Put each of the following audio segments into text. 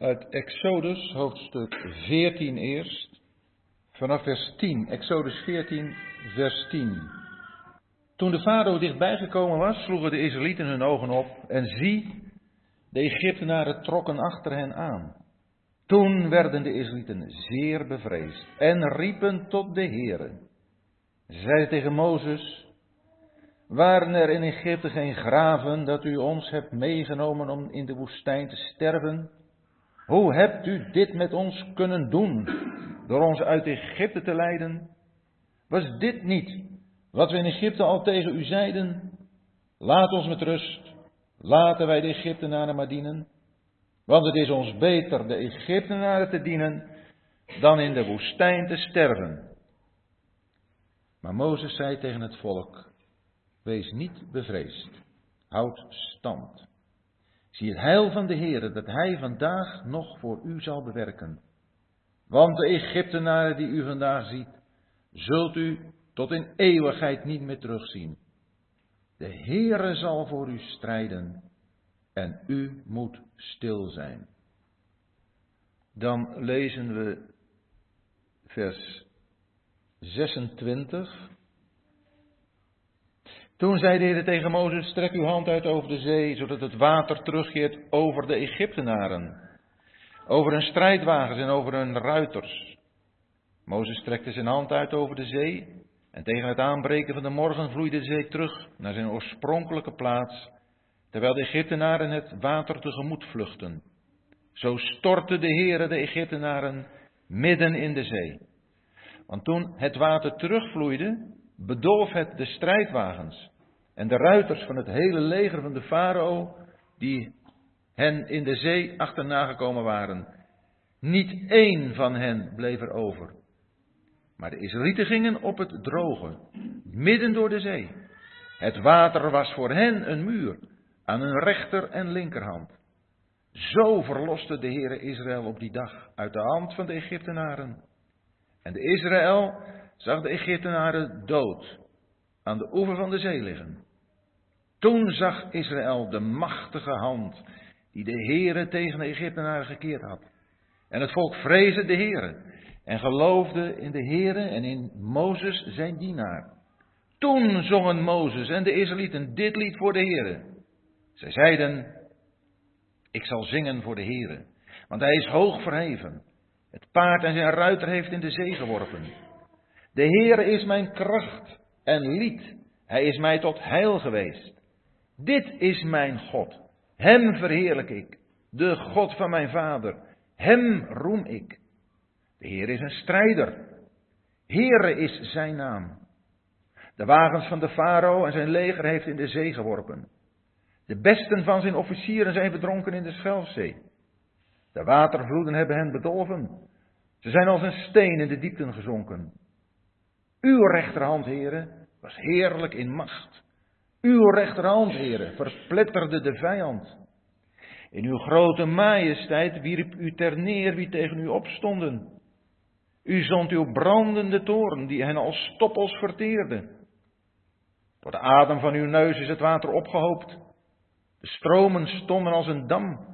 Uit Exodus, hoofdstuk 14 eerst, vanaf vers 10. Exodus 14, vers 10. Toen de farao dichtbij gekomen was, sloegen de Israëlieten hun ogen op en zie, de Egyptenaren trokken achter hen aan. Toen werden de Israëlieten zeer bevreesd en riepen tot de Heere. Ze zeiden tegen Mozes, waren er in Egypte geen graven dat u ons hebt meegenomen om in de woestijn te sterven? Hoe hebt u dit met ons kunnen doen, door ons uit Egypte te leiden? Was dit niet wat we in Egypte al tegen u zeiden? Laat ons met rust, laten wij de Egyptenaren maar dienen. Want het is ons beter de Egyptenaren te dienen dan in de woestijn te sterven. Maar Mozes zei tegen het volk, wees niet bevreesd, houd stand. Zie het heil van de Heer dat Hij vandaag nog voor u zal bewerken. Want de Egyptenaren die u vandaag ziet, zult u tot in eeuwigheid niet meer terugzien. De Heere zal voor u strijden en u moet stil zijn. Dan lezen we vers 26. Toen zei de Heer tegen Mozes, strek uw hand uit over de zee, zodat het water terugkeert over de Egyptenaren, over hun strijdwagens en over hun ruiters. Mozes strekte zijn hand uit over de zee, en tegen het aanbreken van de morgen vloeide de zee terug naar zijn oorspronkelijke plaats, terwijl de Egyptenaren het water tegemoet vluchten. Zo stortte de Heere de Egyptenaren midden in de zee. Want toen het water terugvloeide, bedolf het de strijdwagens en de ruiters van het hele leger van de farao, die hen in de zee achterna gekomen waren. Niet één van hen bleef er over. Maar de Israëlieten gingen op het droge, midden door de zee. Het water was voor hen een muur, aan hun rechter en linkerhand. Zo verloste de Heere Israël op die dag uit de hand van de Egyptenaren. En de Israël zag de Egyptenaren dood aan de oever van de zee liggen. Toen zag Israël de machtige hand die de Heere tegen de Egyptenaren gekeerd had. En het volk vreesde de Heere en geloofde in de Heere en in Mozes zijn dienaar. Toen zongen Mozes en de Israëlieten dit lied voor de Heere. Zij zeiden, ik zal zingen voor de Heere, want hij is hoog verheven. Het paard en zijn ruiter heeft in de zee geworpen. De Heere is mijn kracht en lied. Hij is mij tot heil geweest. Dit is mijn God. Hem verheerlijk ik. De God van mijn vader. Hem roem ik. De Heer is een strijder. Heere is zijn naam. De wagens van de farao en zijn leger heeft in de zee geworpen. De besten van zijn officieren zijn verdronken in de Schelfzee. De watervloeden hebben hen bedolven. Ze zijn als een steen in de diepten gezonken. Uw rechterhand, heren, was heerlijk in macht. Uw rechterhand, heren, verpletterde de vijand. In uw grote majesteit wierp u ter neer wie tegen u opstonden. U zond uw brandende toren, die hen als stoppels verteerde. Door de adem van uw neus is het water opgehoopt. De stromen stonden als een dam.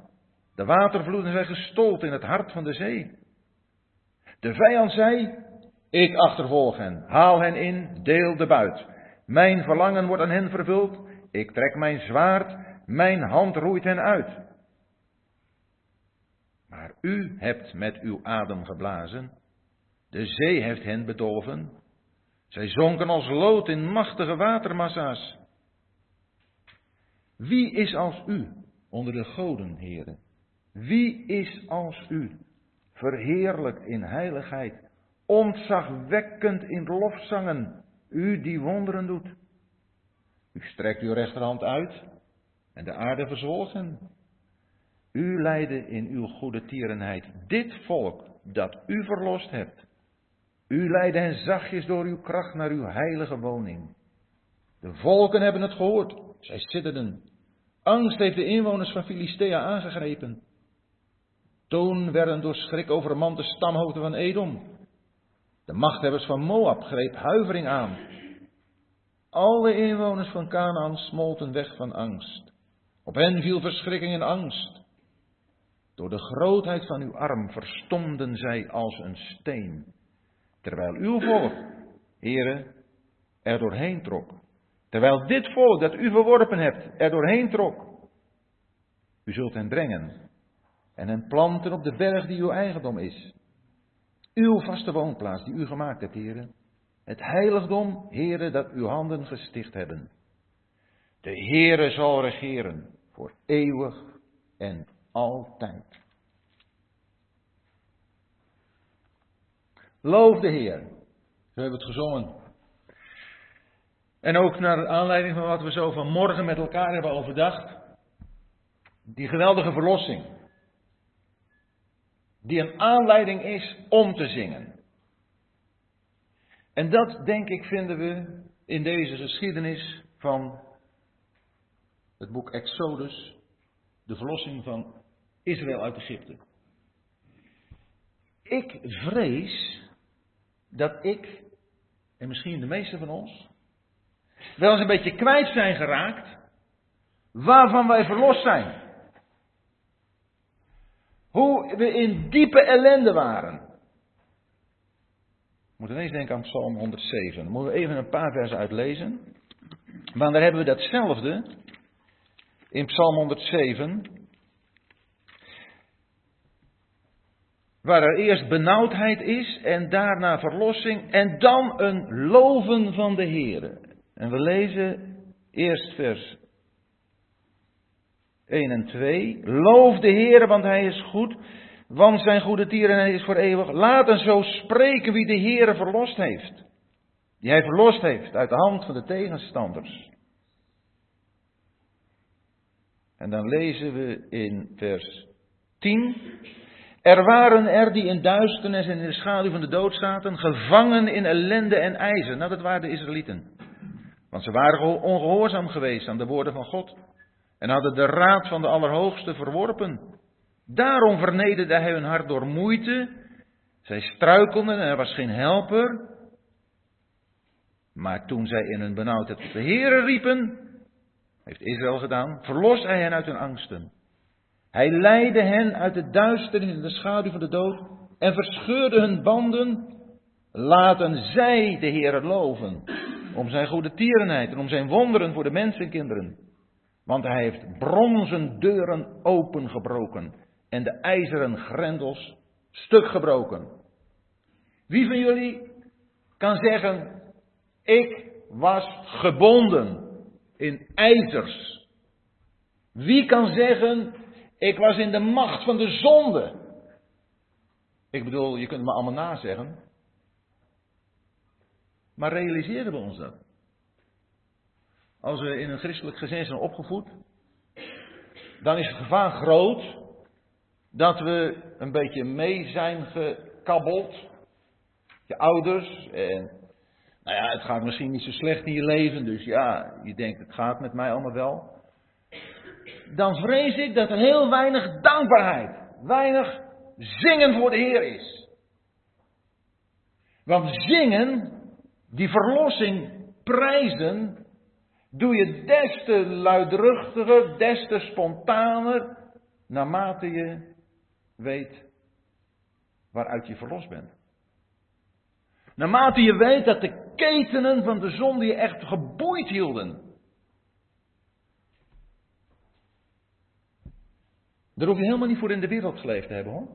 De watervloeden zijn gestold in het hart van de zee. De vijand zei, ik achtervolg hen, haal hen in, deel de buit. Mijn verlangen wordt aan hen vervuld, ik trek mijn zwaard, mijn hand roeit hen uit. Maar u hebt met uw adem geblazen, de zee heeft hen bedolven, zij zonken als lood in machtige watermassa's. Wie is als u onder de goden, heren? Wie is als u, verheerlijkt in heiligheid, ontzagwekkend in lofzangen, u die wonderen doet? U strekt uw rechterhand uit en de aarde verzwolg hen. U leidde in uw goede tierenheid dit volk dat u verlost hebt. U leidde hen zachtjes door uw kracht naar uw heilige woning. De volken hebben het gehoord, zij sidderden. Angst heeft de inwoners van Filistea aangegrepen. Toen werden door schrik overmand de stamhoofden van Edom. De machthebbers van Moab greep huivering aan. Alle inwoners van Canaan smolten weg van angst. Op hen viel verschrikking en angst. Door de grootheid van uw arm verstomden zij als een steen. Terwijl uw volk, heren, er doorheen trok. Terwijl dit volk dat u verworpen hebt, er doorheen trok. U zult hen brengen en hen planten op de berg die uw eigendom is. Uw vaste woonplaats die u gemaakt hebt, heren. Het heiligdom, heren, dat uw handen gesticht hebben. De Heere zal regeren voor eeuwig en altijd. Loof de Heer. Zo hebben we het gezongen. En ook naar aanleiding van wat we zo vanmorgen met elkaar hebben overdacht. Die geweldige verlossing. Die een aanleiding is om te zingen. En dat, denk ik, vinden we in deze geschiedenis van het boek Exodus, de verlossing van Israël uit Egypte. Ik vrees dat ik, en misschien de meeste van ons, wel eens een beetje kwijt zijn geraakt waarvan wij verlost zijn. Hoe we in diepe ellende waren. We moeten ineens denken aan Psalm 107. Dan moeten we even een paar versen uitlezen. Want daar hebben we datzelfde in Psalm 107. Waar er eerst benauwdheid is en daarna verlossing en dan een loven van de Heer. En we lezen eerst vers 1 en 2. Loof de Heer, want Hij is goed, want zijn goede tierenheid is voor eeuwig. Laten zo spreken wie de Heer verlost heeft. Die Hij verlost heeft uit de hand van de tegenstanders. En dan lezen we in vers 10. Er waren er die in duisternis en in de schaduw van de dood zaten, gevangen in ellende en ijzer. Nou, dat waren de Israëlieten. Want ze waren ongehoorzaam geweest aan de woorden van God. En hadden de raad van de Allerhoogste verworpen. Daarom vernederde hij hun hart door moeite. Zij struikelden en er was geen helper. Maar toen zij in hun benauwdheid tot de Heeren riepen, heeft Israël gedaan, verlost hij hen uit hun angsten. Hij leidde hen uit de duisternis in de schaduw van de dood en verscheurde hun banden. Laten zij de Heer loven om zijn goede tierenheid en om zijn wonderen voor de mensenkinderen. Want hij heeft bronzen deuren opengebroken en de ijzeren grendels stuk gebroken. Wie van jullie kan zeggen, ik was gebonden in ijzers. Wie kan zeggen, ik was in de macht van de zonde? Ik bedoel, je kunt me allemaal nazeggen. Maar realiseren we ons dat? Als we in een christelijk gezin zijn opgevoed, dan is het gevaar groot dat we een beetje mee zijn gekabbeld. Je ouders en nou ja, het gaat misschien niet zo slecht in je leven, dus ja, je denkt het gaat met mij allemaal wel. Dan vrees ik dat er heel weinig dankbaarheid, weinig zingen voor de Heer is. Want zingen, die verlossing prijzen, doe je des te luidruchtiger, des te spontaner, naarmate je weet waaruit je verlost bent. Naarmate je weet dat de ketenen van de zonde je echt geboeid hielden. Daar hoef je helemaal niet voor in de wereld geleefd te hebben hoor.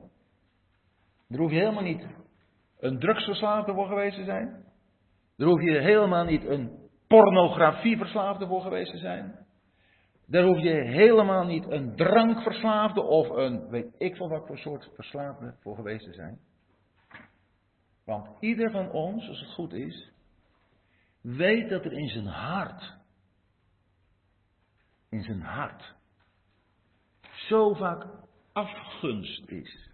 Daar hoef je helemaal niet een drugsverslaafde voor geweest te zijn. Daar hoef je helemaal niet een pornografieverslaafde voor geweest te zijn. Daar hoef je helemaal niet een drankverslaafde of een weet ik veel wat voor soort verslaafde voor geweest te zijn. Want ieder van ons, als het goed is, weet dat er in zijn hart, in zijn hart, zo vaak afgunst is.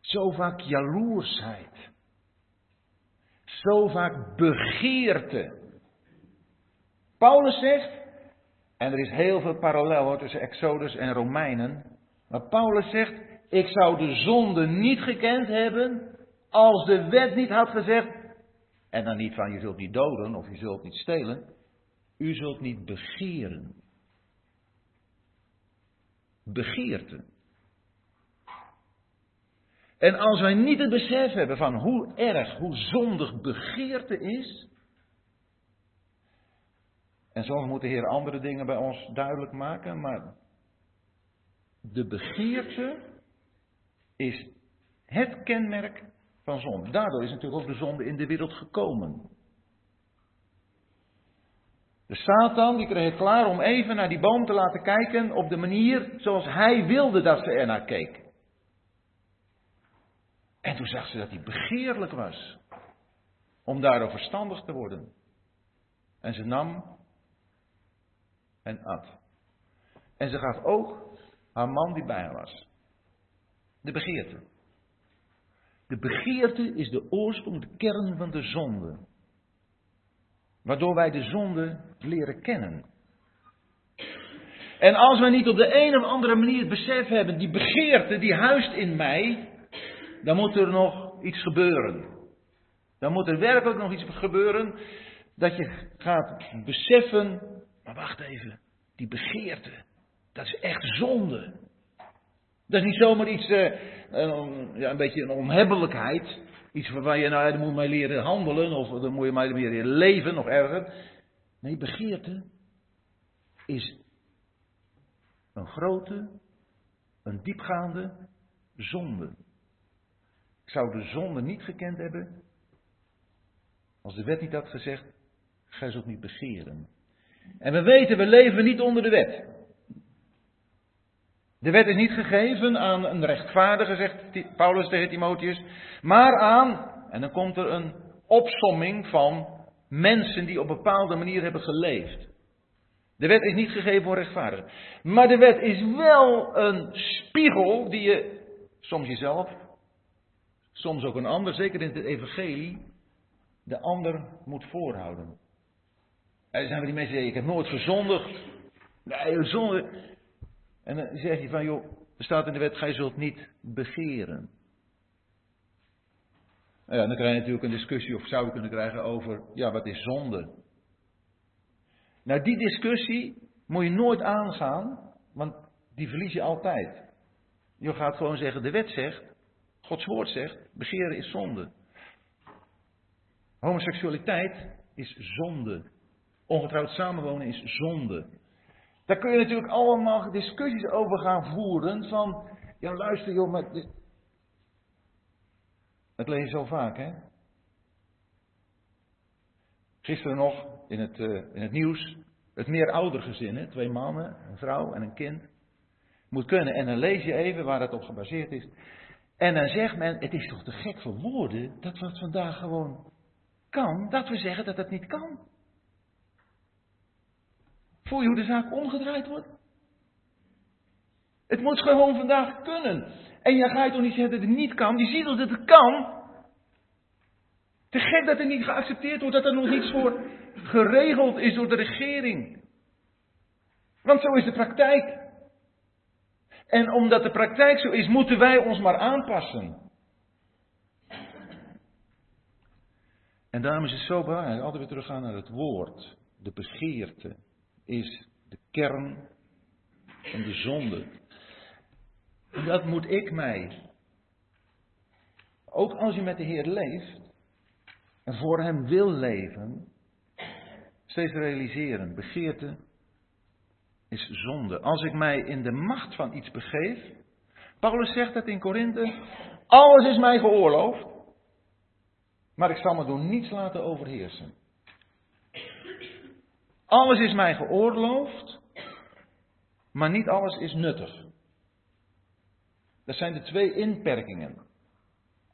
Zo vaak jaloersheid. Zo vaak begeerte. Paulus zegt, en er is heel veel parallel tussen Exodus en Romeinen, maar Paulus zegt, ik zou de zonde niet gekend hebben als de wet niet had gezegd, en dan niet van je zult niet doden of je zult niet stelen, u zult niet begeren. begeerte. En als wij niet het besef hebben van hoe erg, hoe zondig begeerte is. En soms moet de Heer andere dingen bij ons duidelijk maken, maar de begeerte is het kenmerk van zonde. Daardoor is natuurlijk ook de zonde in de wereld gekomen. De Satan die kreeg het klaar om even naar die boom te laten kijken op de manier zoals hij wilde dat ze er naar keek. En toen zag ze dat hij begeerlijk was om daardoor verstandig te worden. En ze nam en at. En ze gaf ook haar man die bij haar was. De begeerte. De begeerte is de oorsprong, de kern van de zonde. Waardoor wij de zonde leren kennen. En als we niet op de een of andere manier het besef hebben, die begeerte die huist in mij, dan moet er nog iets gebeuren. Dan moet er werkelijk nog iets gebeuren dat je gaat beseffen, maar wacht even, die begeerte, dat is echt zonde. Dat is niet zomaar iets, uh, een, ja, een beetje een onhebbelijkheid. Iets waar je, nou, dan moet je leren handelen, of dan moet je maar leren leven, nog erger. Nee, begeerte is een grote, een diepgaande zonde. Zou de zonde niet gekend hebben als de wet niet had gezegd, gij zult niet begeren. En we weten, we leven niet onder de wet. De wet is niet gegeven aan een rechtvaardige, zegt Paulus tegen Timotheus, maar aan, en dan komt er een opsomming van mensen die op een bepaalde manier hebben geleefd. De wet is niet gegeven voor rechtvaardigen. Maar de wet is wel een spiegel die je soms jezelf, soms ook een ander, zeker in het evangelie, de ander moet voorhouden. Er zijn we die mensen die zeggen, ik heb nooit gezondigd. Nee, zonde. En dan zeg je van, joh, er staat in de wet, gij zult niet begeren. Nou ja, dan krijg je natuurlijk een discussie, of zou je kunnen krijgen, over, ja, wat is zonde? Nou, die discussie moet je nooit aangaan, want die verlies je altijd. Je gaat gewoon zeggen, de wet zegt, Gods woord zegt, begeren is zonde. Homoseksualiteit is zonde. Ongetrouwd samenwonen is zonde. Daar kun je natuurlijk allemaal discussies over gaan voeren. Van, ja luister joh, maar. Dit... Dat lees je zo vaak, hè? Gisteren nog in het, uh, in het nieuws. Het meer ouder gezin, twee mannen, een vrouw en een kind. Moet kunnen. En dan lees je even waar dat op gebaseerd is. En dan zegt men, het is toch te gek voor woorden dat wat vandaag gewoon kan, dat we zeggen dat het niet kan. Voel je hoe de zaak omgedraaid wordt? Het moet gewoon vandaag kunnen. En je gaat toch niet zeggen dat het niet kan? Je ziet toch dat het kan? Te gek dat het niet geaccepteerd wordt, dat er nog niets voor geregeld is door de regering. Want zo is de praktijk. En omdat de praktijk zo is, moeten wij ons maar aanpassen. En daarom is het zo belangrijk, altijd weer teruggaan naar het woord. De begeerte is de kern van de zonde. En dat moet ik mij, ook als je met de Heer leeft en voor Hem wil leven, steeds realiseren. Begeerte is zonde. Als ik mij in de macht van iets begeef, Paulus zegt dat in Korinthe, alles is mij geoorloofd, maar ik zal me door niets laten overheersen. Alles is mij geoorloofd, maar niet alles is nuttig. Dat zijn de twee inperkingen.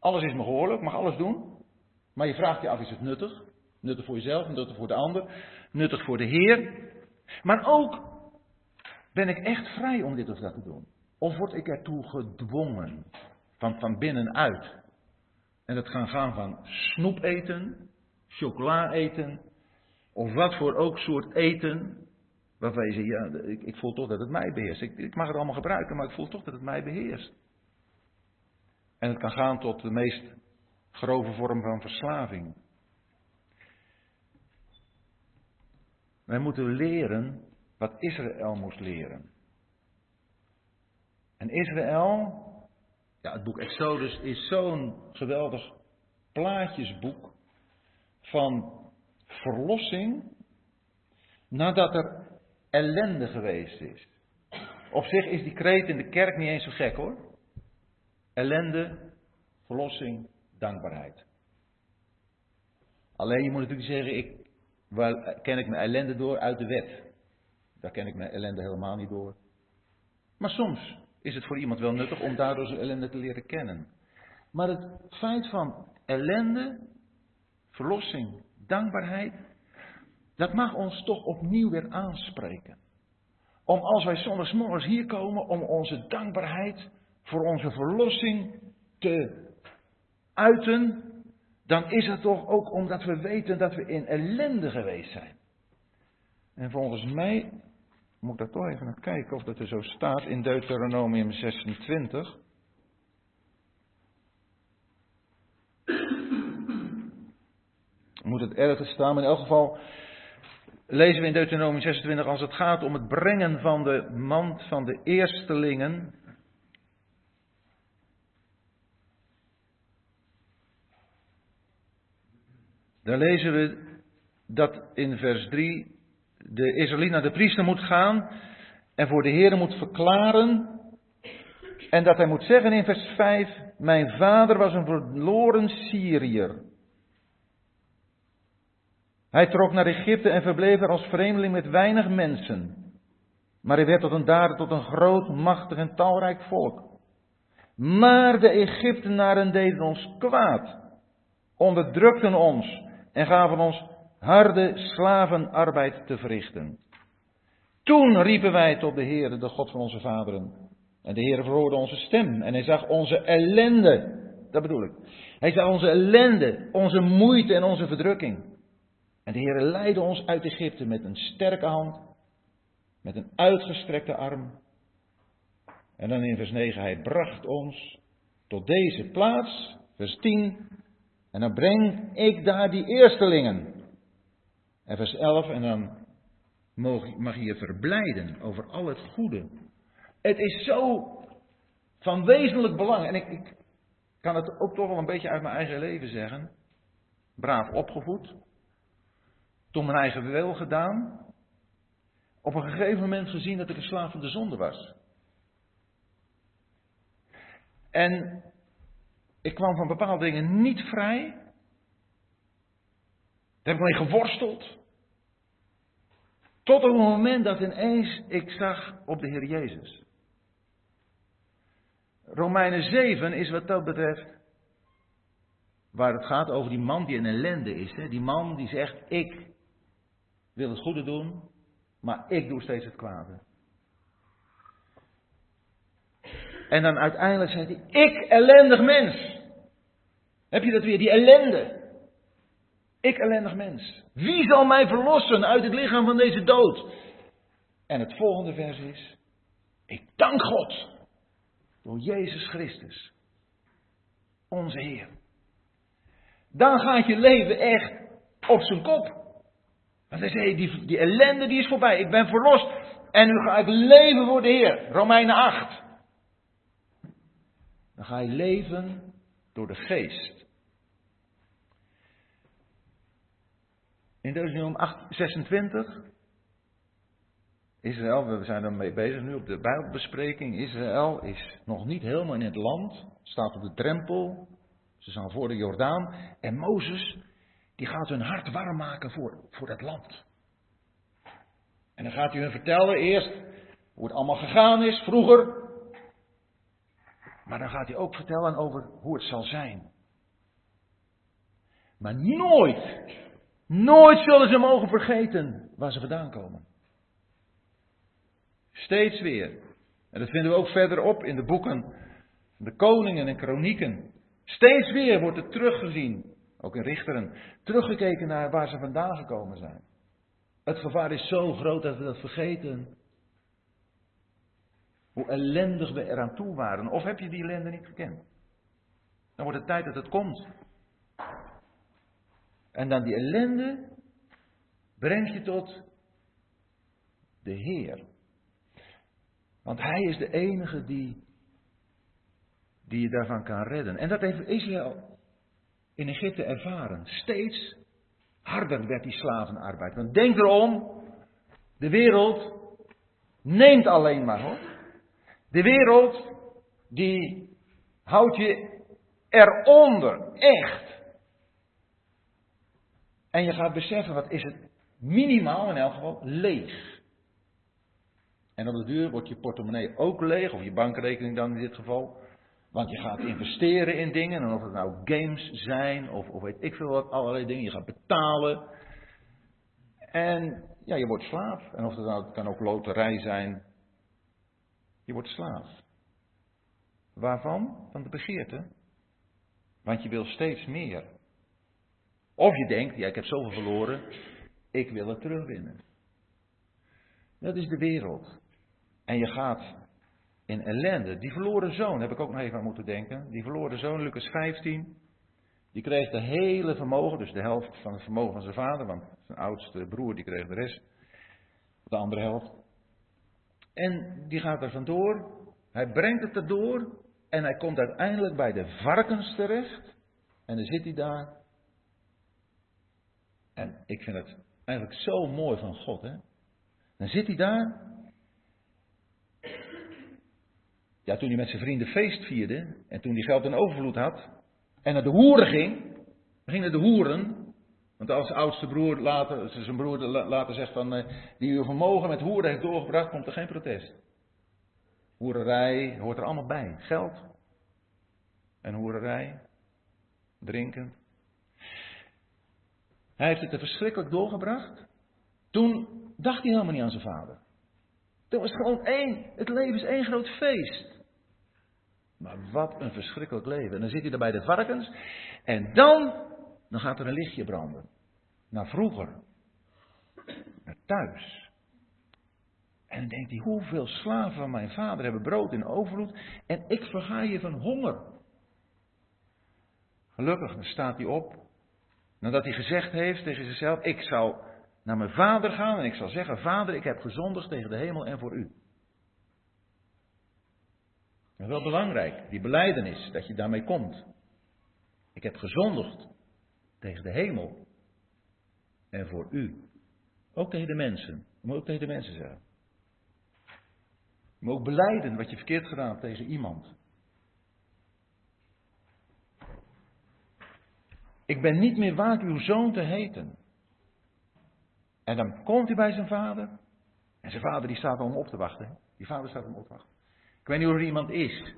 Alles is me geoorloofd, mag alles doen, maar je vraagt je af, is het nuttig? Nuttig voor jezelf, nuttig voor de ander, nuttig voor de Heer. Maar ook, ben ik echt vrij om dit of dat te doen? Of word ik ertoe gedwongen, van, van binnenuit? En dat kan gaan van snoep eten, chocola eten, of wat voor ook soort eten. Waarvan je zegt, ja, ik, ik voel toch dat het mij beheerst. Ik, ik mag het allemaal gebruiken, maar ik voel toch dat het mij beheerst. En het kan gaan tot de meest grove vorm van verslaving. Wij moeten leren wat Israël moest leren. En Israël, ja, het boek Exodus is zo'n geweldig plaatjesboek van verlossing nadat er ellende geweest is. Op zich is die kreet in de kerk niet eens zo gek hoor. Ellende, verlossing, dankbaarheid. Alleen je moet natuurlijk zeggen, ik, ken ik mijn ellende door uit de wet. Daar ken ik mijn ellende helemaal niet door. Maar soms is het voor iemand wel nuttig om daardoor zijn ellende te leren kennen. Maar het feit van ellende, verlossing, dankbaarheid, dat mag ons toch opnieuw weer aanspreken. Om als wij zondagsmorgens hier komen, om onze dankbaarheid voor onze verlossing te uiten, dan is het toch ook omdat we weten dat we in ellende geweest zijn. En volgens mij moet ik daar toch even naar kijken of dat er zo staat in Deuteronomium 26. Moet het ergens staan, maar in elk geval lezen we in Deuteronomium 26 als het gaat om het brengen van de mand van de eerstelingen. Daar lezen we dat in vers 3 de Israëliet naar de priester moet gaan en voor de Heer moet verklaren. En dat hij moet zeggen in vers 5, mijn vader was een verloren Syriër. Hij trok naar Egypte en verbleef er als vreemdeling met weinig mensen. Maar hij werd tot een dader tot een groot, machtig en talrijk volk. Maar de Egyptenaren deden ons kwaad, onderdrukten ons en gaven ons harde slavenarbeid te verrichten. Toen riepen wij tot de Heer, de God van onze vaderen. En de Heer verhoorde onze stem en hij zag onze ellende. Dat bedoel ik. Hij zag onze ellende, onze moeite en onze verdrukking. En de Heer leidde ons uit Egypte met een sterke hand, met een uitgestrekte arm. En dan in vers 9, hij bracht ons tot deze plaats, vers 10. En dan breng ik daar die eerstelingen. En vers 11, en dan mag je je verblijden over al het goede. Het is zo van wezenlijk belang. En ik, ik kan het ook toch wel een beetje uit mijn eigen leven zeggen. Braaf opgevoed. Toen mijn eigen wil gedaan. Op een gegeven moment gezien dat ik een slaaf van de zonde was. En ik kwam van bepaalde dingen niet vrij. Daar heb ik alleen geworsteld. Tot op het moment dat ineens ik zag op de Heer Jezus. Romeinen 7 is wat dat betreft waar het gaat over die man die een ellende is. Hè? Die man die zegt, ik wil het goede doen, maar ik doe steeds het kwade. En dan uiteindelijk zegt hij, ik ellendig mens. Heb je dat weer, die ellende. Ik ellendig mens. Wie zal mij verlossen uit het lichaam van deze dood? En het volgende vers is: Ik dank God door Jezus Christus, onze Heer. Dan gaat je leven echt op zijn kop. Want hij zei, die, die ellende die is voorbij. Ik ben verlost. En nu ga ik leven voor de Heer. Romeinen 8. Dan ga je leven door de geest. In Deuteronomium 26. Israël, we zijn ermee bezig nu op de Bijbelbespreking. Israël is nog niet helemaal in het land. Staat op de drempel. Ze zijn voor de Jordaan. En Mozes, die gaat hun hart warm maken voor, voor dat land. En dan gaat hij hun vertellen eerst hoe het allemaal gegaan is vroeger. Maar dan gaat hij ook vertellen over hoe het zal zijn. Maar nooit Nooit zullen ze mogen vergeten waar ze vandaan komen. Steeds weer. En dat vinden we ook verderop in de boeken de koningen en kronieken. Steeds weer wordt het teruggezien, ook in richteren, teruggekeken naar waar ze vandaan gekomen zijn. Het gevaar is zo groot dat we dat vergeten. Hoe ellendig we eraan toe waren. Of heb je die ellende niet gekend? Dan wordt het tijd dat het komt. En dan die ellende brengt je tot de Heer. Want Hij is de enige die die je daarvan kan redden. En dat heeft Israël in Egypte ervaren. Steeds harder werd die slavenarbeid. Want denk erom, de wereld neemt alleen maar hoor. De wereld die houdt je eronder, echt. En je gaat beseffen, wat is het minimaal in elk geval leeg. En op de duur wordt je portemonnee ook leeg, of je bankrekening dan in dit geval. Want je gaat investeren in dingen, en of het nou games zijn, of, of weet ik veel wat, allerlei dingen. Je gaat betalen. En ja, je wordt slaaf. En of het nou, het kan ook loterij zijn. Je wordt slaaf. Waarvan? Van de begeerte. Want je wil steeds meer. Of je denkt, ja, ik heb zoveel verloren, ik wil het terugwinnen. Dat is de wereld. En je gaat in ellende. Die verloren zoon, heb ik ook nog even aan moeten denken. Die verloren zoon, Lucas 15. Die kreeg de hele vermogen, dus de helft van het vermogen van zijn vader. Want zijn oudste broer die kreeg de rest. De andere helft. En die gaat er vandoor. Hij brengt het erdoor. En hij komt uiteindelijk bij de varkens terecht. En dan zit hij daar. En ik vind het eigenlijk zo mooi van God. Hè? Dan zit hij daar. Ja, toen hij met zijn vrienden feest vierde. En toen hij geld in overvloed had. En naar de hoeren ging. ging naar de hoeren. Want als oudste broer later, zijn broer later zegt van. Eh, die uw vermogen met hoeren heeft doorgebracht. komt er geen protest. Hoererij hoort er allemaal bij. Geld. En hoererij. Drinken. Hij heeft het er verschrikkelijk doorgebracht. Toen dacht hij helemaal niet aan zijn vader. Toen was het gewoon één. Het leven is één groot feest. Maar wat een verschrikkelijk leven. En dan zit hij er bij de varkens. En dan, dan gaat er een lichtje branden. Naar vroeger. Naar thuis. En dan denkt hij, hoeveel slaven van mijn vader hebben brood in overvloed. En ik verga je van honger. Gelukkig, staat hij op. Nadat hij gezegd heeft tegen zichzelf, ik zal naar mijn vader gaan en ik zal zeggen, vader, ik heb gezondigd tegen de hemel en voor u. Dat is wel belangrijk, die beleidenis, dat je daarmee komt. Ik heb gezondigd tegen de hemel en voor u. Ook tegen de mensen. Moet ook tegen de mensen zeggen. Je moet ook beleiden wat je verkeerd gedaan hebt tegen iemand. Ik ben niet meer waard uw zoon te heten. En dan komt hij bij zijn vader. En zijn vader die staat om op te wachten. Die vader staat om op te wachten. Ik weet niet of er iemand is.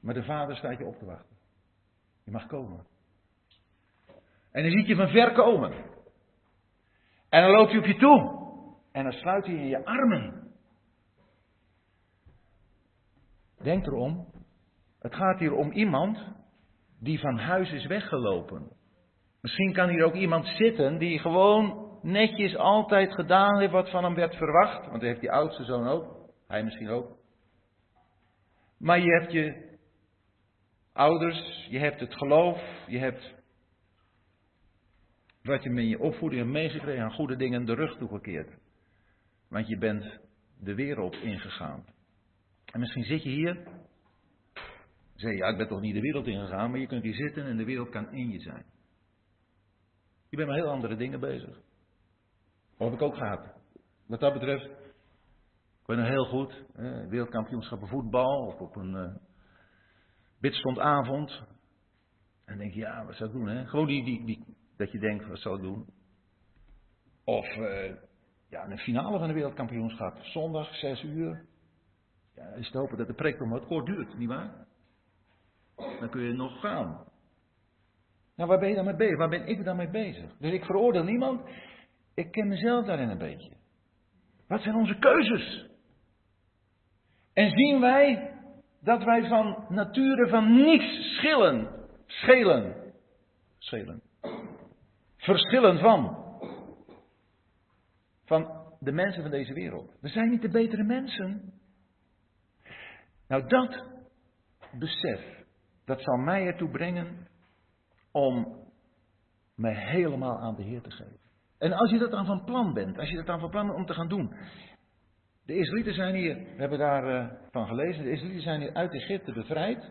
Maar de vader staat je op te wachten. Je mag komen. En dan ziet je van ver komen. En dan loopt hij op je toe. En dan sluit hij in je armen. Denk erom. Het gaat hier om iemand die van huis is weggelopen. Misschien kan hier ook iemand zitten die gewoon netjes altijd gedaan heeft wat van hem werd verwacht. Want dat heeft die oudste zoon ook. Hij misschien ook. Maar je hebt je ouders, je hebt het geloof, je hebt wat je met je opvoeding hebt meegekregen aan goede dingen de rug toegekeerd. Want je bent de wereld ingegaan. En misschien zit je hier. Zeg je, ja, ik ben toch niet de wereld ingegaan, maar je kunt hier zitten en de wereld kan in je zijn. Je bent met heel andere dingen bezig. Dat heb ik ook gehad. Wat dat betreft, ik nog heel goed, wereldkampioenschappen voetbal of op een uh. En denk je, ja, wat zou ik doen? Hè? Gewoon die, die, dat je denkt, wat zal ik doen? Of uh, ja, een finale van de wereldkampioenschap, zondag, zes uur. Ja, is te hopen dat de preek nog wat kort duurt, nietwaar? Dan kun je nog gaan. Nou, waar ben je dan mee bezig? Waar ben ik dan mee bezig? Dus ik veroordeel niemand. Ik ken mezelf daarin een beetje. Wat zijn onze keuzes? En zien wij dat wij van nature van niets schillen, schelen, schelen, verschillen van, van de mensen van deze wereld. We zijn niet de betere mensen. Nou, dat besef, dat zal mij ertoe brengen om mij helemaal aan de Heer te geven. En als je dat dan van plan bent, als je dat dan van plan bent om te gaan doen. De Israëlieten zijn hier, we hebben daar uh, van gelezen, de Israëlieten zijn hier uit Egypte bevrijd.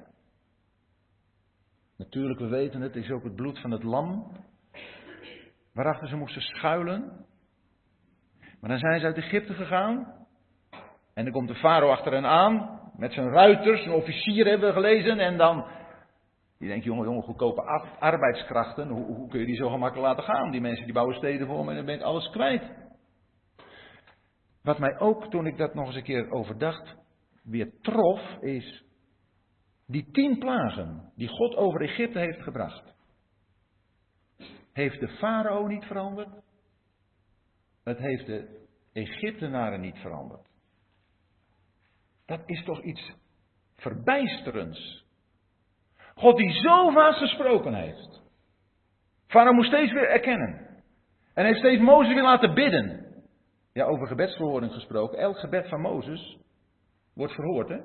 Natuurlijk, we weten het, is ook het bloed van het lam. Waarachter ze moesten schuilen. Maar dan zijn ze uit Egypte gegaan. En dan komt de farao achter hen aan. Met zijn ruiters, een officier hebben we gelezen. En dan. Je denkt, jongen, jongen, goedkope arbeidskrachten. Hoe, hoe, kun je die zo gemakkelijk laten gaan? Die mensen die bouwen steden voor me en dan ben ik alles kwijt. Wat mij ook, toen ik dat nog eens een keer overdacht, weer trof, is die tien plagen die God over Egypte heeft gebracht. Heeft de farao niet veranderd? Het heeft de Egyptenaren niet veranderd. Dat is toch iets verbijsterends. God die zo vaak gesproken heeft. Farao moest steeds weer erkennen. En heeft steeds Mozes weer laten bidden. Ja, over gebedsverhoring gesproken. Elk gebed van Mozes wordt verhoord, hè?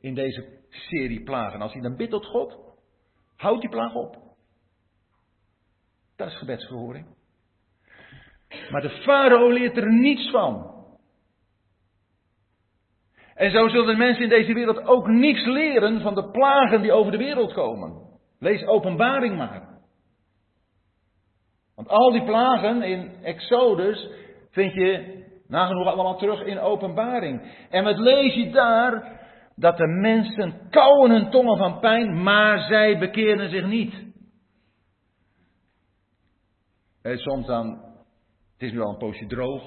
In deze serie plagen. Als hij dan bidt tot God, houdt die plaag op. Dat is gebedsverhoring. Maar de farao leert er niets van. En zo zullen de mensen in deze wereld ook niets leren van de plagen die over de wereld komen. Lees openbaring maar. Want al die plagen in Exodus vind je nagenoeg allemaal terug in openbaring. En wat lees je daar? Dat de mensen kauwen hun tongen van pijn, maar zij bekeren zich niet. En soms dan, het is nu al een poosje droog.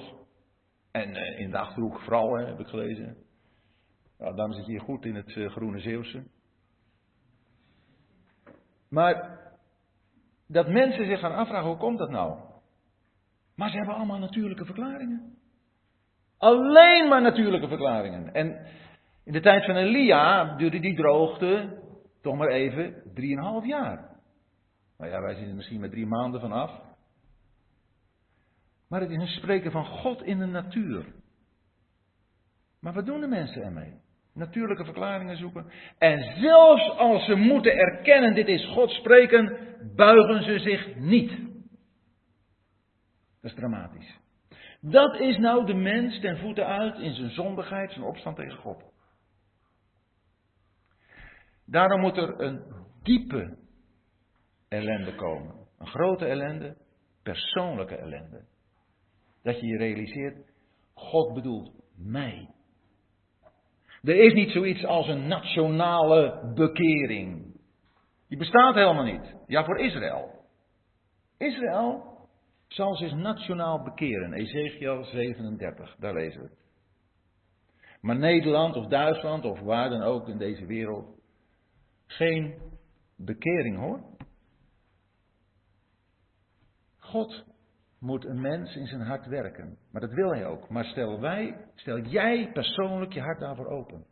En eh, in de achterhoek vooral, heb ik gelezen. Nou, daarom zit hier goed in het uh, groene Zeeuwse. Maar dat mensen zich gaan afvragen, hoe komt dat nou? Maar ze hebben allemaal natuurlijke verklaringen. Alleen maar natuurlijke verklaringen. En in de tijd van Elia duurde die droogte toch maar even drieënhalf jaar. Nou ja, wij zijn er misschien met drie maanden vanaf. Maar het is een spreken van God in de natuur. Maar wat doen de mensen ermee? Natuurlijke verklaringen zoeken. En zelfs als ze moeten erkennen, dit is God spreken, buigen ze zich niet. Dat is dramatisch. Dat is nou de mens ten voeten uit in zijn zondigheid, zijn opstand tegen God. Daarom moet er een diepe ellende komen. Een grote ellende, persoonlijke ellende. Dat je je realiseert, God bedoelt mij. Er is niet zoiets als een nationale bekering. Die bestaat helemaal niet. Ja, voor Israël. Israël zal zich nationaal bekeren. Ezekiel 37, daar lezen we het. Maar Nederland of Duitsland of waar dan ook in deze wereld, geen bekering hoor. God moet een mens in zijn hart werken. Maar dat wil hij ook. Maar stel wij, stel jij persoonlijk je hart daarvoor open.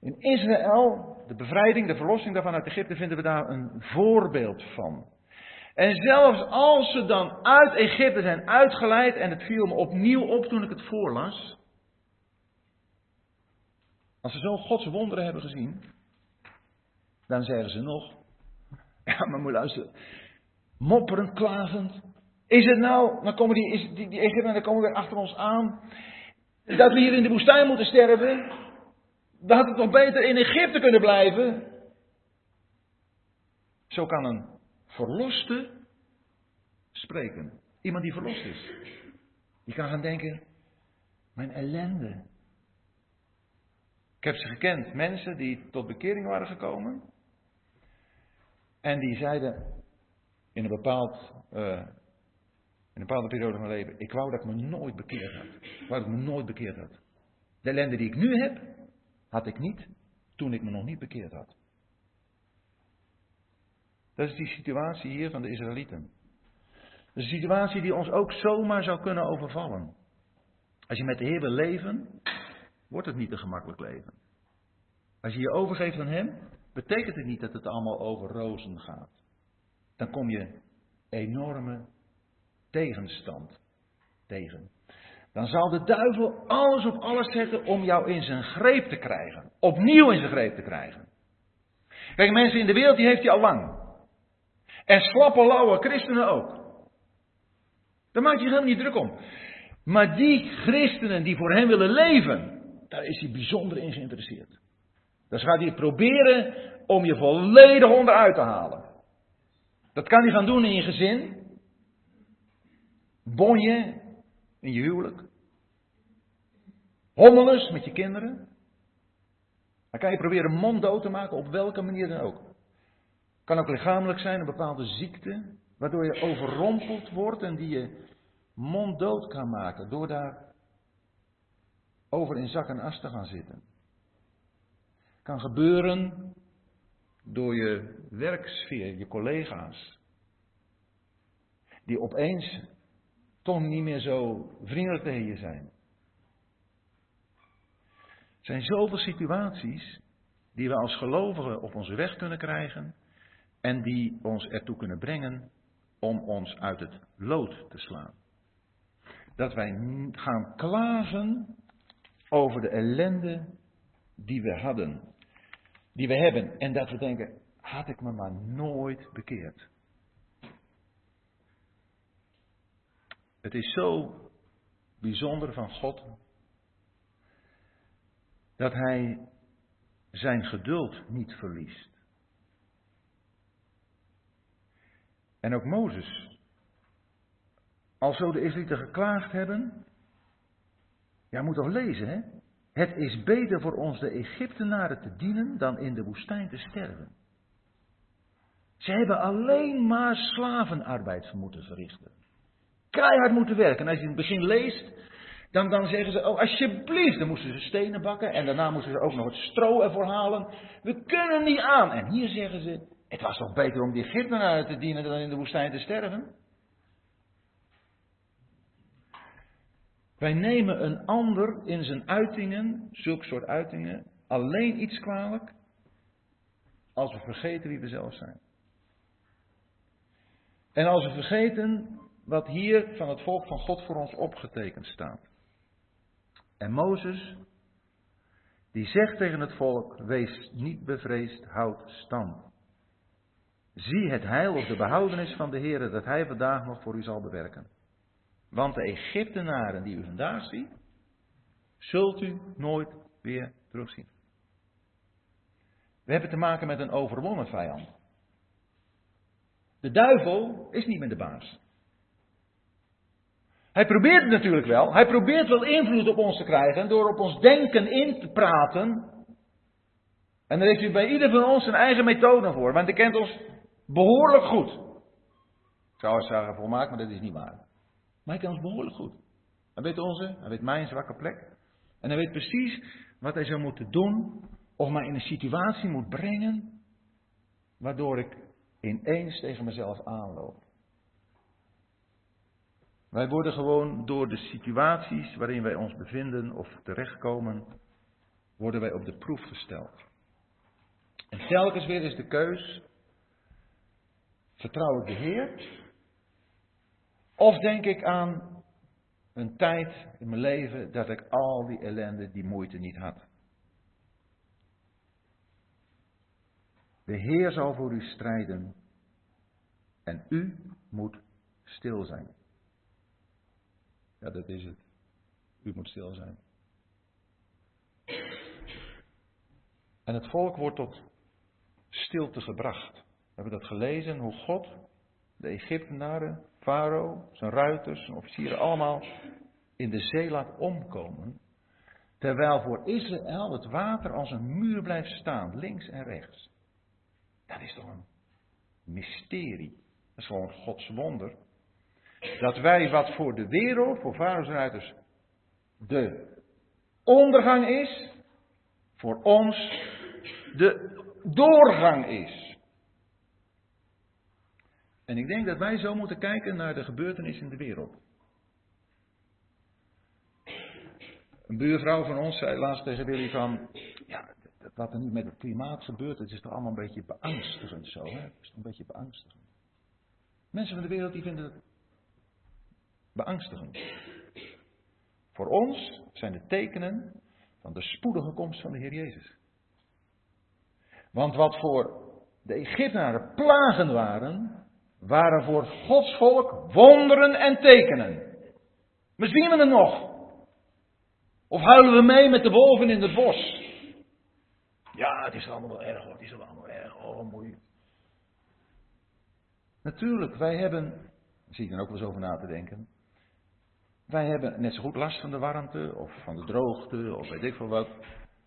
In Israël, de bevrijding, de verlossing daarvan uit Egypte, vinden we daar een voorbeeld van. En zelfs als ze dan uit Egypte zijn uitgeleid, en het viel me opnieuw op toen ik het voorlas. Als ze zo Gods wonderen hebben gezien, dan zeggen ze nog, ja maar moet luisteren, mopperend, klagend. Is het nou, dan komen die, is, die, die komen weer achter ons aan, dat we hier in de woestijn moeten sterven. Dan had het nog beter in Egypte kunnen blijven. Zo kan een verloste spreken. Iemand die verlost is. Die kan gaan denken, mijn ellende. Ik heb ze gekend, mensen die tot bekering waren gekomen. En die zeiden in een, bepaald, in een bepaalde periode van mijn leven, ik wou dat ik me nooit bekeerd had. Wou dat ik me nooit bekeerd had. De ellende die ik nu heb, had ik niet toen ik me nog niet bekeerd had. Dat is die situatie hier van de Israëlieten. Een situatie die ons ook zomaar zou kunnen overvallen. Als je met de Heer wil leven, wordt het niet een gemakkelijk leven. Als je je overgeeft aan Hem, betekent het niet dat het allemaal over rozen gaat. Dan kom je enorme tegenstand tegen. Dan zal de duivel alles op alles zetten om jou in zijn greep te krijgen. Opnieuw in zijn greep te krijgen. Kijk, mensen in de wereld, die heeft hij al lang. En slappe, lauwe christenen ook. Daar maak je helemaal niet druk om. Maar die christenen die voor hem willen leven, daar is hij bijzonder in geïnteresseerd. Dus gaat hij proberen om je volledig onderuit te halen. Dat kan hij gaan doen in je gezin. Bonje in je huwelijk. Hommelus met je kinderen. Dan kan je proberen monddood te maken op welke manier dan ook. Kan ook lichamelijk zijn, een bepaalde ziekte, waardoor je overrompeld wordt en die je monddood kan maken door daar over in zak en as te gaan zitten. Kan gebeuren door je werksfeer, je collega's, die opeens toch niet meer zo vriendelijk tegen je zijn. Er zijn zoveel situaties die we als gelovigen op onze weg kunnen krijgen en die ons ertoe kunnen brengen om ons uit het lood te slaan. Dat wij gaan klagen over de ellende die we hadden, die we hebben. En dat we denken, had ik me maar nooit bekeerd. Het is zo bijzonder van God dat Hij zijn geduld niet verliest. En ook Mozes. Al zo de Israëlieten geklaagd hebben. Ja, moet toch lezen, hè? Het is beter voor ons de Egyptenaren te dienen dan in de woestijn te sterven. Ze hebben alleen maar slavenarbeid moeten verrichten. Keihard moeten werken. En als je het begin leest, dan, dan zeggen ze, oh alsjeblieft, dan moesten ze stenen bakken en daarna moesten ze ook nog het stro ervoor halen. We kunnen niet aan. En hier zeggen ze, het was toch beter om die Egyptenaren te dienen dan in de woestijn te sterven? Wij nemen een ander in zijn uitingen, zulke soort uitingen, alleen iets kwalijk als we vergeten wie we zelf zijn. En als we vergeten wat hier van het volk van God voor ons opgetekend staat. En Mozes, die zegt tegen het volk, wees niet bevreesd, houd stand. Zie het heil of de behoudenis van de Heer dat Hij vandaag nog voor u zal bewerken. Want de Egyptenaren die u vandaag ziet, zult u nooit weer terugzien. We hebben te maken met een overwonnen vijand. De duivel is niet meer de baas. Hij probeert het natuurlijk wel. Hij probeert wel invloed op ons te krijgen door op ons denken in te praten. En daar heeft u bij ieder van ons een eigen methode voor, want hij kent ons behoorlijk goed. Ik zou zeggen volmaakt, maar dat is niet waar. Maar hij kent ons behoorlijk goed. Hij weet onze, hij weet mijn zwakke plek. En hij weet precies wat hij zou moeten doen, of mij in een situatie moet brengen, waardoor ik ineens tegen mezelf aanloop. Wij worden gewoon door de situaties waarin wij ons bevinden of terechtkomen, worden wij op de proef gesteld. En telkens weer is de keus, vertrouw ik de Heer? Of denk ik aan een tijd in mijn leven dat ik al die ellende, die moeite niet had? De Heer zal voor u strijden en u moet stil zijn. Ja, dat is het. U moet stil zijn. En het volk wordt tot stilte gebracht. We hebben dat gelezen, hoe God de Egyptenaren, Farao, zijn ruiters, zijn officieren allemaal in de zee laat omkomen. Terwijl voor Israël het water als een muur blijft staan, links en rechts. Dat is toch een mysterie. Dat is gewoon Gods wonder. Dat wij wat voor de wereld, voor Farao's ruiters, de ondergang is, voor ons de doorgang is. En ik denk dat wij zo moeten kijken naar de gebeurtenissen in de wereld. Een buurvrouw van ons zei laatst tegen Willy van, ja, wat er nu met het klimaat gebeurt, het is toch allemaal een beetje beangstigend zo, hè? Het is een beetje beangstigend. Mensen van de wereld die vinden het beangstigend. Voor ons zijn de tekenen van de spoedige komst van de Heer Jezus. Want wat voor de Egyptenaren plagen waren, waren voor Gods volk wonderen en tekenen. Misschien we het nog. Of huilen we mee met de wolven in het bos? Ja, het is allemaal wel erg hoor, het is allemaal erg, oh mooi. Natuurlijk, wij hebben, daar zie ik dan ook wel eens over na te denken. Wij hebben net zo goed last van de warmte, of van de droogte, of weet ik veel wat.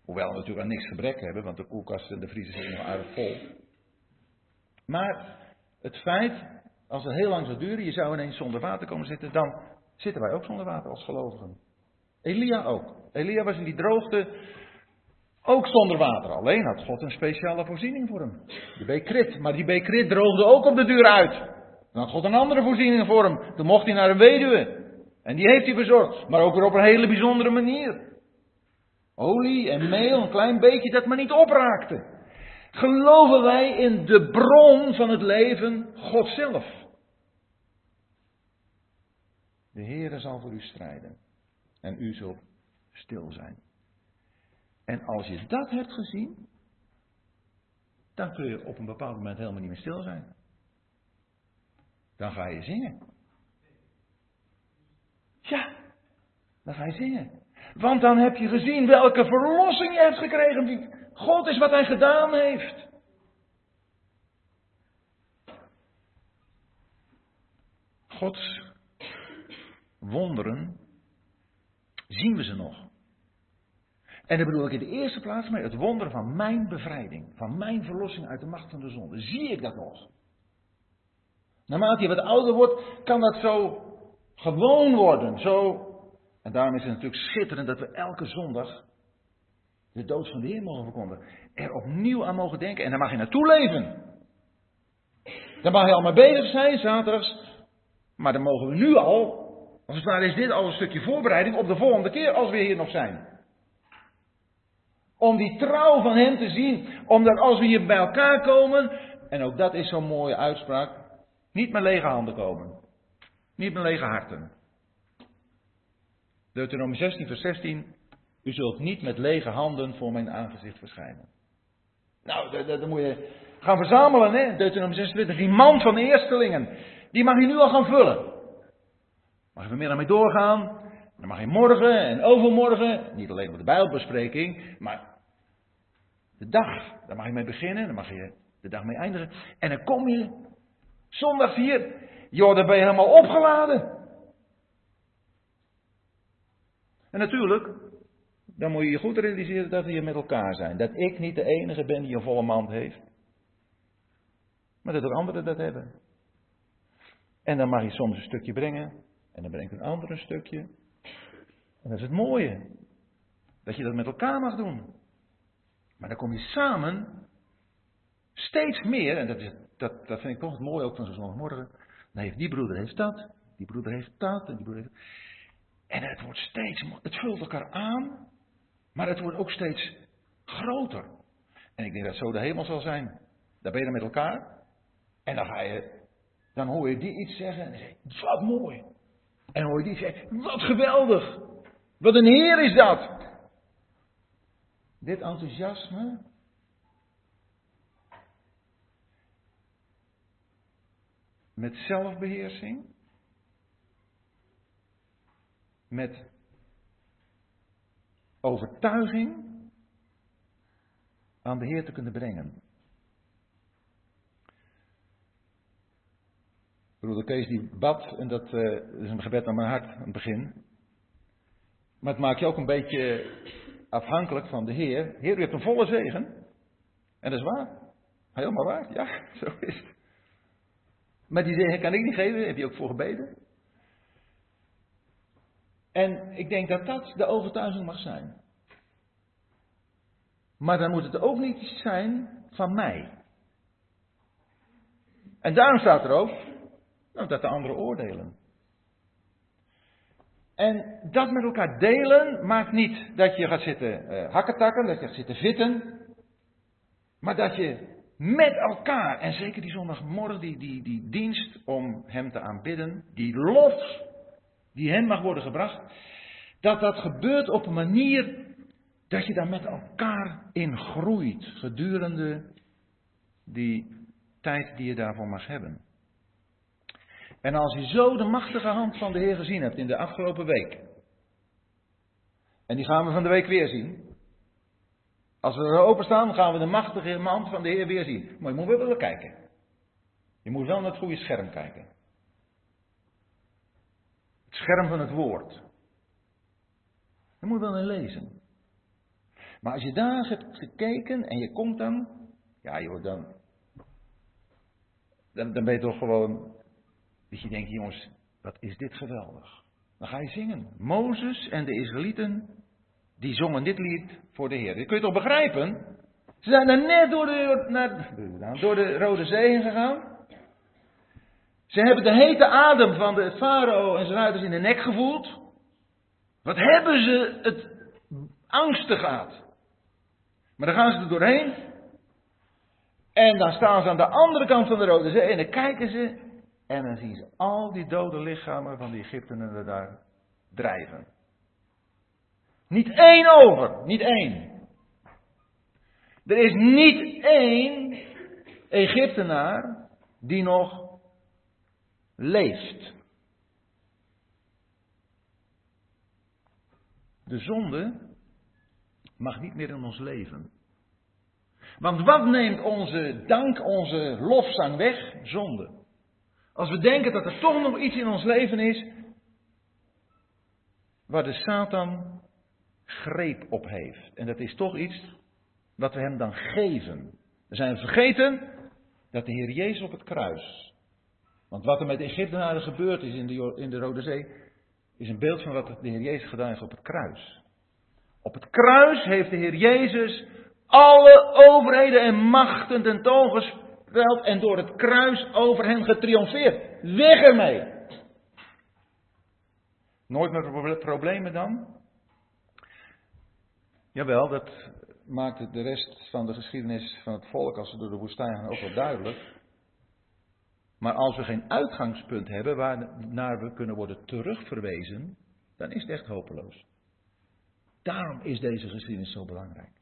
Hoewel we natuurlijk aan niks gebrek hebben, want de koelkasten en de vriezer zitten nog aardig vol. Maar het feit, als het heel lang zou duren, je zou ineens zonder water komen zitten, dan zitten wij ook zonder water als gelovigen. Elia ook. Elia was in die droogte ook zonder water. Alleen had God een speciale voorziening voor hem. De Bekrit. Maar die Bekrit droogde ook op de duur uit. Dan had God een andere voorziening voor hem. Toen mocht hij naar een weduwe. En die heeft hij verzorgd. Maar ook weer op een hele bijzondere manier. Olie en meel, een klein beetje dat maar niet opraakte. Geloven wij in de bron van het leven, God zelf? De Heere zal voor u strijden. En u zult stil zijn. En als je dat hebt gezien, dan kun je op een bepaald moment helemaal niet meer stil zijn. Dan ga je zingen. Ja, dan ga je zingen. Want dan heb je gezien welke verlossing je hebt gekregen. God is wat hij gedaan heeft. Gods wonderen zien we ze nog. En dan bedoel ik in de eerste plaats mee het wonder van mijn bevrijding, van mijn verlossing uit de macht van de zonde. Zie ik dat nog? Naarmate je wat ouder wordt, kan dat zo gewoon worden. Zo, en daarom is het natuurlijk schitterend dat we elke zondag de dood van de Heer mogen verkondigen. Er opnieuw aan mogen denken en daar mag je naartoe leven. Daar mag je al mee bezig zijn, zaterdags. Maar dan mogen we nu al, als het ware is dit al een stukje voorbereiding op de volgende keer als we hier nog zijn. Om die trouw van Hem te zien. Omdat als we hier bij elkaar komen, en ook dat is zo'n mooie uitspraak, niet met lege handen komen. Niet met lege harten. Deuteronomie 16, vers 16. U zult niet met lege handen voor mijn aangezicht verschijnen. Nou, dat, moet je gaan verzamelen, hè? Deuteronomie 26. Die man van de eerstelingen, die mag je nu al gaan vullen. Mag je vanmiddag mee doorgaan. Dan mag je morgen en overmorgen, niet alleen op de Bijbelbespreking, maar de dag, daar mag je mee beginnen, dan mag je de dag mee eindigen. En dan kom je zondag hier, joh, dan ben je helemaal opgeladen. En natuurlijk, dan moet je je goed realiseren dat we hier met elkaar zijn. Dat ik niet de enige ben die een volle mand heeft. Maar dat ook anderen dat hebben. En dan mag je soms een stukje brengen. En dan brengt een ander een stukje. En dat is het mooie. Dat je dat met elkaar mag doen. Maar dan kom je samen steeds meer, en dat, is, dat, dat vind ik toch het mooie ook van zo'n zondagmorgen. Dan heeft die broeder heeft dat, die broeder heeft dat, en die broeder heeft En het wordt steeds, het vult elkaar aan, maar het wordt ook steeds groter. En ik denk dat zo de hemel zal zijn. Daar ben je dan met elkaar. En dan ga je, dan hoor je die iets zeggen en dan zeg je, wat mooi. En dan hoor je die zeggen, wat geweldig. Wat een Heer is dat. Dit enthousiasme. Met zelfbeheersing. Met overtuiging aan de Heer te kunnen brengen. Broeder Kees die bad, en dat uh, is een gebed aan mijn hart aan het begin. Maar het maakt je ook een beetje afhankelijk van de Heer. Heer, u hebt een volle zegen. En dat is waar. Helemaal waar. Ja, zo is het. Maar die zegen kan ik niet geven, heb je ook voor gebeden. En ik denk dat dat de overtuiging mag zijn. Maar dan moet het ook niet zijn van mij. En daarom staat er ook nou, dat de anderen oordelen. En dat met elkaar delen maakt niet dat je gaat zitten uh, hakketakken, dat je gaat zitten vitten. Maar dat je met elkaar, en zeker die zondagmorgen, die, die, die dienst om Hem te aanbidden, die lof die Hem mag worden gebracht, dat dat gebeurt op een manier dat je daar met elkaar in groeit gedurende die tijd die je daarvoor mag hebben. En als je zo de machtige hand van de Heer gezien hebt in de afgelopen week. En die gaan we van de week weer zien. Als we er openstaan, gaan we de machtige hand van de Heer weer zien. Maar je moet wel kijken. Je moet wel naar het goede scherm kijken. Scherm van het woord. Je moet wel in lezen. Maar als je daar hebt gekeken en je komt dan, ja joh, dan, dan, dan ben je toch gewoon, dat je denkt, jongens, wat is dit geweldig. Dan ga je zingen. Mozes en de Israëlieten, die zongen dit lied voor de Heer. Dat kun je toch begrijpen? Ze zijn er net door de, naar, door de Rode Zee heen gegaan. Ze hebben de hete adem van de farao en zijn ruiters in de nek gevoeld. Wat hebben ze het angstig gehad. Maar dan gaan ze er doorheen. En dan staan ze aan de andere kant van de Rode Zee en dan kijken ze. En dan zien ze al die dode lichamen van die Egyptenaren daar drijven. Niet één over, niet één. Er is niet één Egyptenaar die nog leeft. De zonde mag niet meer in ons leven. Want wat neemt onze dank, onze lofzang weg? Zonde. Als we denken dat er toch nog iets in ons leven is waar de Satan greep op heeft. En dat is toch iets wat we hem dan geven. We zijn vergeten dat de Heer Jezus op het kruis. Want wat er met de Egyptenaren gebeurd is in de, in de Rode Zee, is een beeld van wat de Heer Jezus gedaan heeft op het kruis. Op het kruis heeft de Heer Jezus alle overheden en machten tentoongesteld en door het kruis over hen getriomfeerd. Weg ermee! Nooit meer problemen dan? Jawel, dat maakt de rest van de geschiedenis van het volk als ze door de woestijn gaan ook wel duidelijk. Maar als we geen uitgangspunt hebben waarnaar we kunnen worden terugverwezen, dan is het echt hopeloos. Daarom is deze geschiedenis zo belangrijk.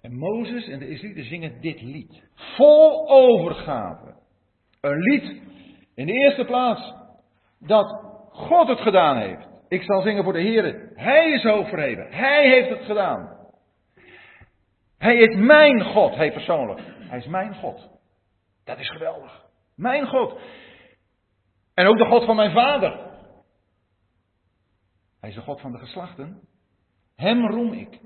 En Mozes en de Israëlieten zingen dit lied. Vol overgave. Een lied in de eerste plaats dat God het gedaan heeft. Ik zal zingen voor de Heer. Hij is hoog verheven. Hij heeft het gedaan. Hij is mijn God, hij persoonlijk. Hij is mijn God. Dat is geweldig. Mijn God. En ook de God van mijn vader. Hij is de God van de geslachten. Hem roem ik.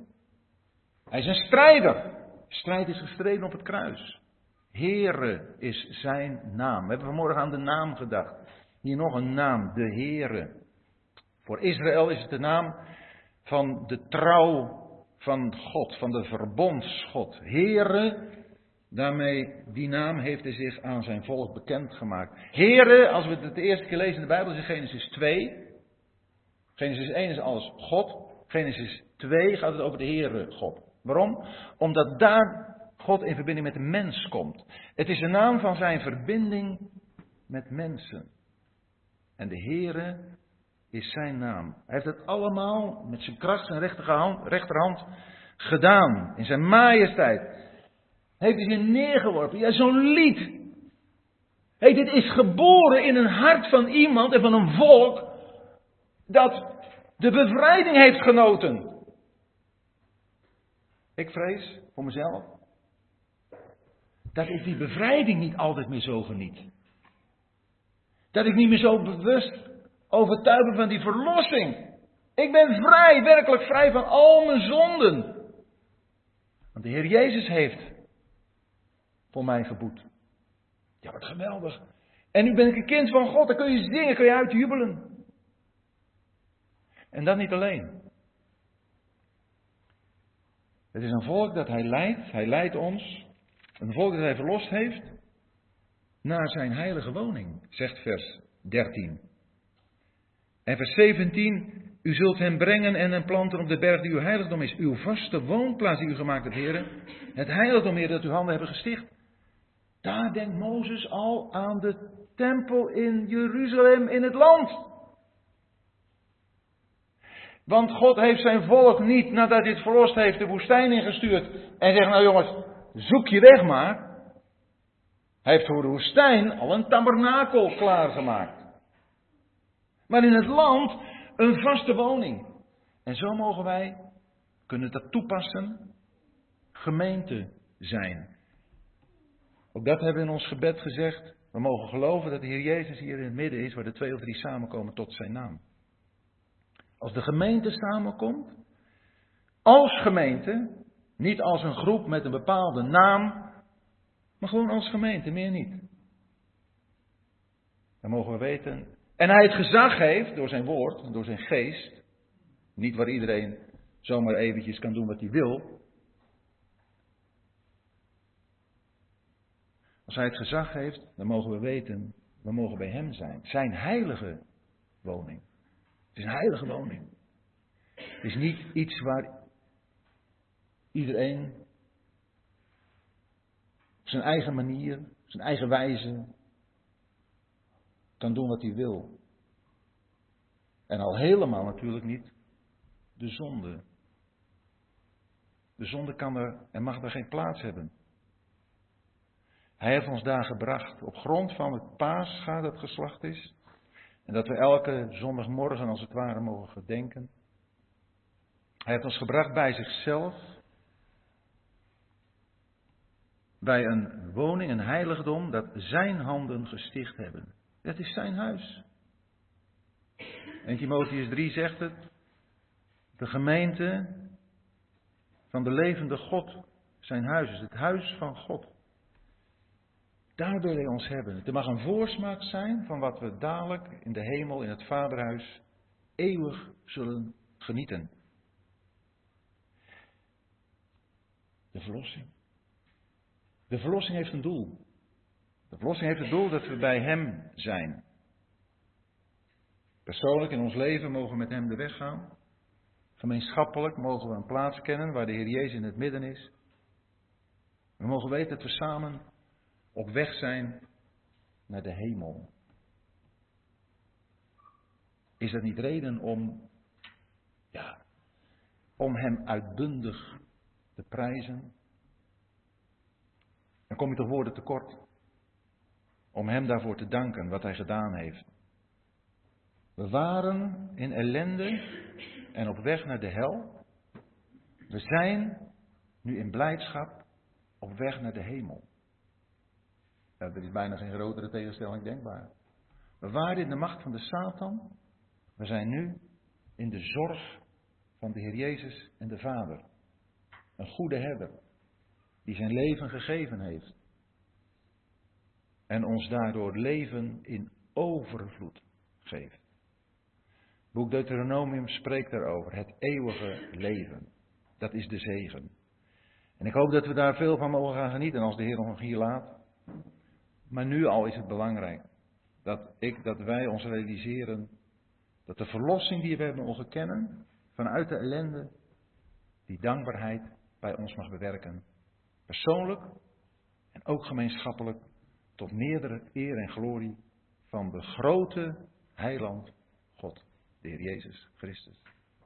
Hij is een strijder. Strijd is gestreden op het kruis. Here is zijn naam. We hebben vanmorgen aan de naam gedacht. Hier nog een naam, de Heere. Voor Israël is het de naam van de trouw van God, van de verbondsgod. Here, daarmee, die naam heeft hij zich aan zijn volk bekendgemaakt. Here, als we het de eerste keer lezen in de Bijbel, is in Genesis 2. Genesis 1 is alles God. Genesis 2 gaat het over de Heere God. Waarom? Omdat daar God in verbinding met de mens komt. Het is de naam van zijn verbinding met mensen. En de Heere is zijn naam. Hij heeft het allemaal met zijn kracht en rechterhand gedaan. In zijn majesteit. Heeft hij zich neergeworpen. Ja, zo'n lied. Hey, dit is geboren in een hart van iemand en van een volk dat de bevrijding heeft genoten. Ik vrees voor mezelf dat ik die bevrijding niet altijd meer zo geniet. Dat ik niet meer zo bewust overtuigd ben van die verlossing. Ik ben vrij, werkelijk vrij van al mijn zonden. Want de Heer Jezus heeft voor mij geboet. Ja, wat geweldig. En nu ben ik een kind van God, dan kun je zingen, kun je uitjubelen. En dat niet alleen. Het is een volk dat hij leidt, hij leidt ons. Een volk dat hij verlost heeft naar zijn heilige woning, zegt vers 13. En vers 17, u zult hem brengen en hem planten op de berg die uw heiligdom is. Uw vaste woonplaats die u gemaakt hebt, heren. Het heiligdom, heer, dat uw handen hebben gesticht. Daar denkt Mozes al aan de tempel in Jeruzalem in het land. Want God heeft zijn volk niet, nadat hij het verlost heeft, de woestijn ingestuurd. En zegt, nou jongens, zoek je weg maar. Hij heeft voor de woestijn al een tabernakel klaargemaakt. Maar in het land een vaste woning. En zo mogen wij, kunnen dat toepassen gemeente zijn. Ook dat hebben we in ons gebed gezegd. We mogen geloven dat de Heer Jezus hier in het midden is, waar de twee of drie samenkomen tot zijn naam. Als de gemeente samenkomt, als gemeente, niet als een groep met een bepaalde naam, maar gewoon als gemeente, meer niet. Dan mogen we weten. En hij het gezag heeft door zijn woord, door zijn geest. Niet waar iedereen zomaar eventjes kan doen wat hij wil. Als hij het gezag heeft, dan mogen we weten, we mogen bij hem zijn. Zijn heilige woning. Het is een heilige woning. Het is niet iets waar iedereen op zijn eigen manier, zijn eigen wijze kan doen wat hij wil. En al helemaal natuurlijk niet de zonde. De zonde kan er en mag er geen plaats hebben. Hij heeft ons daar gebracht op grond van het paascha dat geslacht is. En dat we elke zondagmorgen als het ware mogen gedenken. Hij heeft ons gebracht bij zichzelf. Bij een woning, een heiligdom dat zijn handen gesticht hebben. Dat is zijn huis. En Timotheus 3 zegt het. De gemeente van de levende God, zijn huis is het huis van God. Daar wil hij ons hebben. Het mag een voorsmaak zijn van wat we dadelijk in de hemel, in het Vaderhuis, eeuwig zullen genieten. De verlossing. De verlossing heeft een doel. De verlossing heeft het doel dat we bij Hem zijn. Persoonlijk in ons leven mogen we met Hem de weg gaan. Gemeenschappelijk mogen we een plaats kennen waar de Heer Jezus in het midden is. We mogen weten dat we samen op weg zijn naar de hemel. Is dat niet reden om, ja, om Hem uitbundig te prijzen? Dan kom je toch woorden tekort. Om Hem daarvoor te danken wat Hij gedaan heeft. We waren in ellende en op weg naar de hel. We zijn nu in blijdschap op weg naar de hemel. Er is bijna geen grotere tegenstelling denkbaar. We waren in de macht van de Satan. We zijn nu in de zorg van de Heer Jezus en de Vader. Een goede herder die zijn leven gegeven heeft. En ons daardoor leven in overvloed geeft. Boek Deuteronomium spreekt daarover. Het eeuwige leven. Dat is de zegen. En ik hoop dat we daar veel van mogen gaan genieten als de Heer ons hier laat. Maar nu al is het belangrijk dat ik, dat wij ons realiseren dat de verlossing die we hebben mogen kennen vanuit de ellende, die dankbaarheid bij ons mag bewerken. Persoonlijk en ook gemeenschappelijk tot meerdere eer en glorie van de grote heiland God, de Heer Jezus Christus.